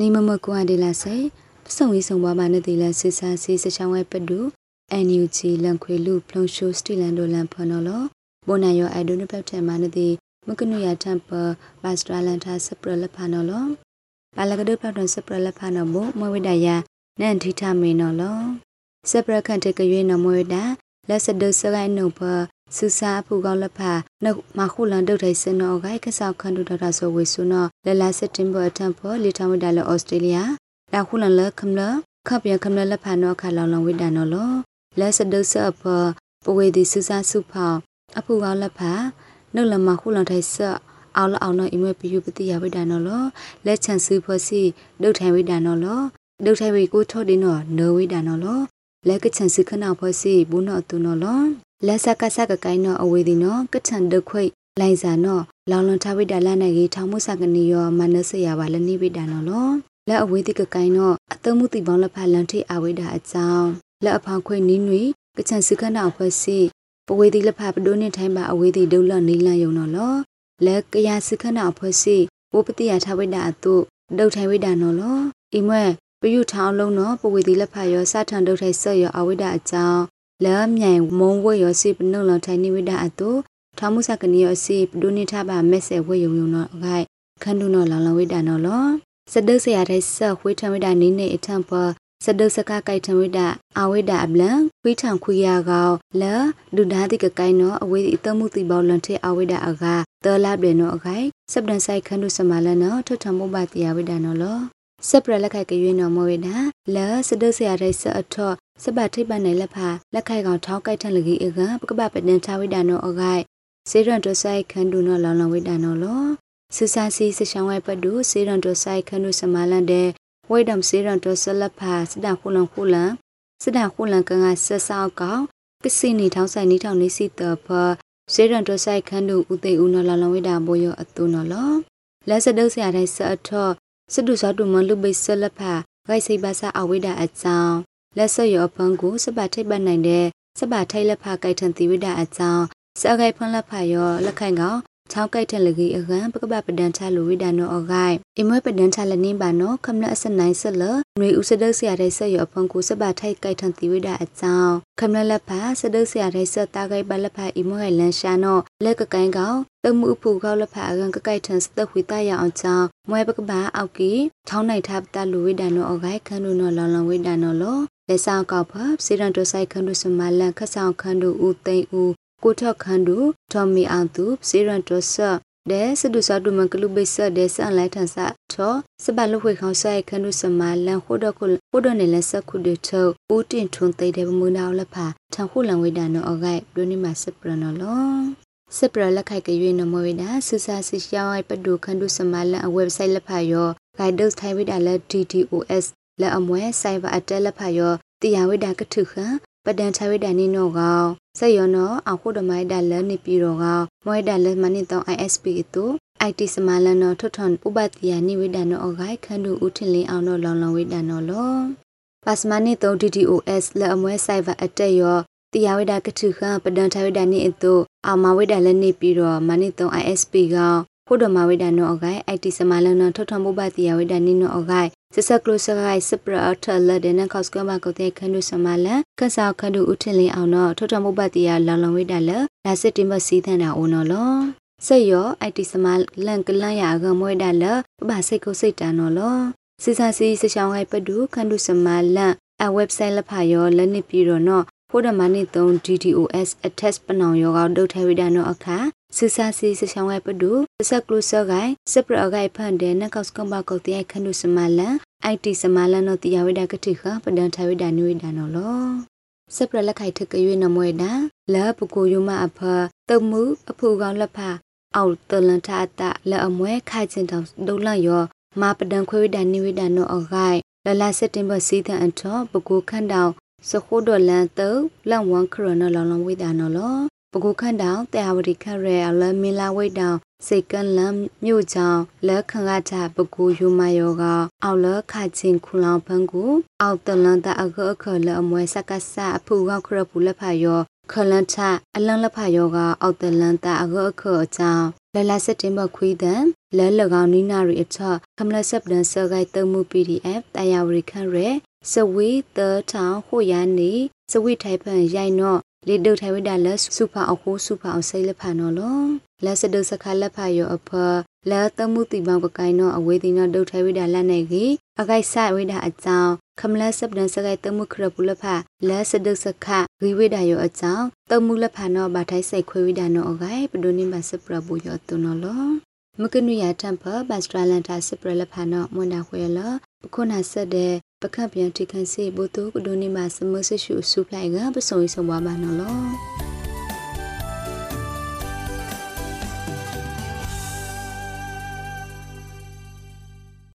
နေမမကွာဒီလာစေပစုံဝီဆောင်ပါမနဲ့တီလာစစ်စာစီစချောင်းဝဲပဒူ NUG လန်ခွေလူဖလုံရှိုးစတီလန်ဒိုလန်ဖနော်လောဘိုနာယောအိုင်ဒိုနပက်ထဲမနဲ့တီမကနုရတမ်ပဘတ်စတရလန်သာစပရလဖနော်လောပါလကဒပတ်တွန်စပရလဖနော်ဘမဝိဒယာနန်ထိထမေနော်လောစပရခန့်တကရွေးနော်မဝိဒါလက်စဒုစကိုင်းနုဖ စူစာဖူကောက်လက်ဖာနှုတ်မခုလန်ဒုတ်ထိုင်စနောဂိုက်ခဆောက်ခန်ဒူတော်တာဆိုဝေဆုနောလလာစက်တင်ဘာတမ်ဖောလီထမဒါလဩစတြေးလျဒါခုလန်လခမလခပ်ရခမလလက်ဖာနောခါလောင်လောင်ဝိဒါနော်လောလက်စဒုစအဖပဝေဒီစူစာစုဖောအဖူကောက်လက်ဖာနှုတ်လမခုလန်ထိုင်စအောင်လအောင်နော်အိမွေပြယူပတိယဝိဒါနော်လောလက်ချန်စုဖောစီဒုတ်ထိုင်ဝိဒါနော်လောဒုတ်ထိုင်ဝိကိုထော့ဒီနော်နိုဝိဒါနော်လောလက်ကချန်စုခနာဖောစီဘူးနော်တူနော်လော လက်ဆက်ကဆက်ကကိုင်းနော်အဝေးဒီနော်ကချန်ဒခွိလိုင်စာနော်လောင်လွန်ထဝိဒါလနိုင်ကြီးထောင်မှုစကနီယောမနစရပါလနိဝိဒါနော်လောလက်အဝေးဒီကကိုင်းနော်အသုံးမှုတိပေါင်းလက်ဖလန်ထိအဝိဒါအကြောင်းလက်အဖောင်ခွိနီးနွေကချန်စုခနာဖွဲ့စီပဝေဒီလက်ဖပဒိုးနေထိုင်းပါအဝေးဒီဒုလနီလန်ယုံနော်လောလက်ကရစုခနာဖွဲ့စီဝပတိယထဝိဒါအတုဒုတ်ထိုင်ဝိဒါနော်လောအိမွဲပယုထောင်းလုံးနော်ပဝေဒီလက်ဖရောစထန်ဒုတ်ထိုင်ဆော့ရောအဝိဒါအကြောင်း လဲမြိုင်မုံဝဲရစီပနုလထိုင်နိဝိဒအတုထာမှုစကနိယစီပဒုနိထဘာမက်ဆေဝဲယုံယုံနော်ဂိုင်ခန္ဓုနော်လောင်လောင်ဝိဒနော်လောစဒုစရတဲ့ဆဝိထဝိဒနိနေအထံပစဒုစကကိုက်ထဝိဒအဝိဒအပလံခွေးထံခွေရကောလဲဒုဒာတိကကိုင်နော်အဝေးအတမှုတိပေါလွန်ထေအဝိဒအကသလပ်တယ်နော်အခိုင်စပဒန်ဆိုင်ခန္ဓုစမလနော်ထထမှုပတိယဝိဒနော်လောစပရလက်ခိုက်ကရွေးနော်မဝိဒလဲစဒုစရတဲ့ဆအထော စပထိပ်ပနိုင်လက်ဖာလက်ခိုက်ကောင်ထောင်းကိုက်ထန်လကြီးအကပကပပဒန်ချဝိဒါနောအဂိုက်စေရန်တဆိုင်ခန္ဒူနောလောင်လောင်ဝိဒါနောလောစစာစီစချောင်းဝဲပဒူစေရန်တဆိုင်ခန္ဒူစမလန်တဲ့ဝိဒမ်စေရန်တဆလဖာစဒခုလန်ခုလန်စဒခုလန်ကငါဆဆောက်ကောင်ပစိနီထောင်းဆိုင်နီထောင်းနေစီတဖစေရန်တဆိုင်ခန္ဒူဥသိဦးနောလောင်လောင်ဝိဒါဘောယောအတုနောလောလက်စဒုဆရာတိုင်းစအထောစဒုဇောတုမလူပိဆလဖာဂိုက်စိပါစာအဝိဒါအကြောင်း လက်ဆွရောဖန်ကိုစပထိပ်ပတ်နိုင်တဲ့စပထိုက်လက်ဖကိုက်ထန်သီဝိဒအကြောင်းစအကိုက်ဖန်လက်ဖရောလက်ခိုင်ကောင်ချောင်းကိုက်ထန်လကြီးအကံပကပပဒန်ချလူဝိဒနောအဂိုက်အမွေပဒန်ချလနင်းပါနောခမလအစနိုင်ဆလနွေဥစဒုဆရာတဲ့ဆက်ရောဖန်ကိုစပထိုက်ကိုက်ထန်သီဝိဒအကြောင်းခမလလက်ဖစဒုဆရာတဲ့ဆက်တာကိုက်ပါလက်ဖအမွေလန်ရှာနောလက်ကကိုင်းကောင်တမှုဖူကောက်လက်ဖအကံကကိုက်ထန်စတခွေတရအောင်ကြောင်းမွဲပကပအောက်ကီထောင်းနိုင်ထပ်တလူဝိဒနောအဂိုက်ခန္ဓုနောလောင်လောင်ဝိဒနောလော လက်ဆောင်ကောက်ဖပ်စေရန်တိုဆိုင်ခန္ဓုစမလန်ခဆောင်ခန္ဓုဦးသိန်းဦးကိုထခန္ဓုထော်မီအောင်သူစေရန်တိုဆဒဲစဒုစဒုမကလုပိဆဒဲဆန်လိုက်ထန်စထောစပလခွေခေါဆိုင်ခန္ဓုစမလန်ခိုဒခုခိုဒနေလက်စခုဒထောဦးတင်ထွန်သိတဲ့မူနာလဖာထန်ခုလံဝိဒါနောအဂိုက်ဒုနိမစပရနောလောစပရလက်ခိုက်ကရွေးနမဝိဒါဆူစာစစ်ရှောင်းပဒုခန္ဓုစမလန်အဝက်ဆိုက်လက်ဖာယောဂိုက်ဒုတ်ထိုင်ဝိဒါလက် DDoS လက်အမွဲဆိုင်ဘာအတက်လက်ဖတ်ရောတရားဝိဒါကထုခပဒန်ချဝိဒါနိနောကောဆက်ယောနောအခုဒမိုင်ဒါလဲနေပြီးတော့ကောမွဲဒါလဲမနိတော ISP တူ IT စမလန်နောထွတ်ထွန်ဥပတိယနိဝိဒါနောအဂိုင်ခန္ဓုဥထင်လင်းအောင်တော့လောင်လောင်ဝိဒါနောလောပါစမနိတုံ DDoS လက်အမွဲဆိုင်ဘာအတက်ရောတရားဝိဒါကထုခပဒန်ချဝိဒါနိအတူအာမဝိဒါလဲနေပြီးတော့မနိတုံ ISP ကော ဖို့ဒမဝိဒါနောအဂိုင် IT စမလန်နောထွတ်ထွန်ဥပတိယဝိဒါနိနောအဂိုင်စစကလုစဂိုင်စပရထလဒနခောက်စကမကုတဲ့ခန္ဓုစမလန်ကဆောက်ခန္ဓုဥထင်လင်းအောင်တော့ထွတ်ထွတ်မှုပတ်တီယာလောင်လောင်ဝိဒါလလာစစ်တင်မစီသန်တာအိုနော်လောဆက်ရော IT စမလန်ကလန်ရကမွေးဒါလပပစိတ်ကိုစိတ်တန်နော်လောစစ်စာစီစချောင်းဟိုက်ပဒုခန္ဓုစမလန်အ website လဖာရောလက်နစ်ပြီးတော့နော်ဖိုဒမနိ3 DDoS attest ပနောင်ယောကဒုတ်ထဲဝိဒါနောအခါ စစာစီစချောင်းဝဲပဒုစက်ကလုစဂိုင်စပရဂိုင်ဖန်တဲ့နကောက်စကမကောက်တဲ့ခန္ဓုစမလန် IT စမလန်နောတိယဝိဒါကတိခပဒန်ထဝိဒါနွေဒါနောလောစပရလက်ခိုက်ထကရွေးနမွေဒါလာပကိုယမအဖတမှုအဖူကောင်လက်ဖအောက်တလန်ထအတလက်အမွဲခိုက်ချင်းတောင်ဒုလန့်ယောမာပဒန်ခွေဝိဒါနိဝိဒါနောအဂိုင်လလစက်တင်ဘာစီတန်အထောပကိုခန့်တောင်စခိုးတော်လန်တုလန့်ဝမ်ခရနလောင်လောင်ဝိဒါနောလော ပကုခန့်တောင်တဲဝတိခရဲအလမီလာဝိတောင်စိတ်ကန်လမ်မြို့ချောင်းလက်ခငါချပကူယူမယောကအောက်လခချင်းခုလောင်ဖန်ကိုအောက်တလန်တအခအခလအမွဲစကဆာအဖူကခရပူလက်ဖာယောခလန်ချအလန်လက်ဖာယောကအောက်တလန်တအခအခအချောင်းလလာစက်တင်ဘာခွေးတန်လဲလကောင်နီနာရီအချကမလဆပ်ဒန်ဆဂိုက်တမှု PDF တယာဝရီခန့်ရဲစဝေးသထောင်ဟိုယာနေစဝိထိုင်ဖန်ရိုင်နော့ လေဒုထိုင်ဝိဒါလစုဖာအခုစုဖာအောင်စိတ်လက်ဖာနော်လောလက်စဒုစခါလက်ဖာယောအဖလာတမှုတိဘောင်ကကိုင်နော့အဝေးတိနော့ဒုထိုင်ဝိဒါလက်နေကြီးအကိုက်ဆိုင်ဝိဒါအကြောင်းခမလဆပ်ဒန်စကိုက်တမှုခရပူလဖာလက်စဒုစခဂီဝိဒါယောအကြောင်းတမှုလက်ဖာနော့ဘာထိုင်ဆိုင်ခွေဝိဒါနော့အကိုက်ပဒိုနိမစပရဘူယောတုနော်လောမကနုရတမ်ဖဘတ်စထရလန်တာစပရလဖာနော့မွန်ဒါခွေလပခုနာဆက်တဲ့ ပကပ်ပြန်ထိခန့်စေဘိုတုကဒိုနီမာစမဆရှုစုပလိုက်ကပစုံဆုံပါမနော်လော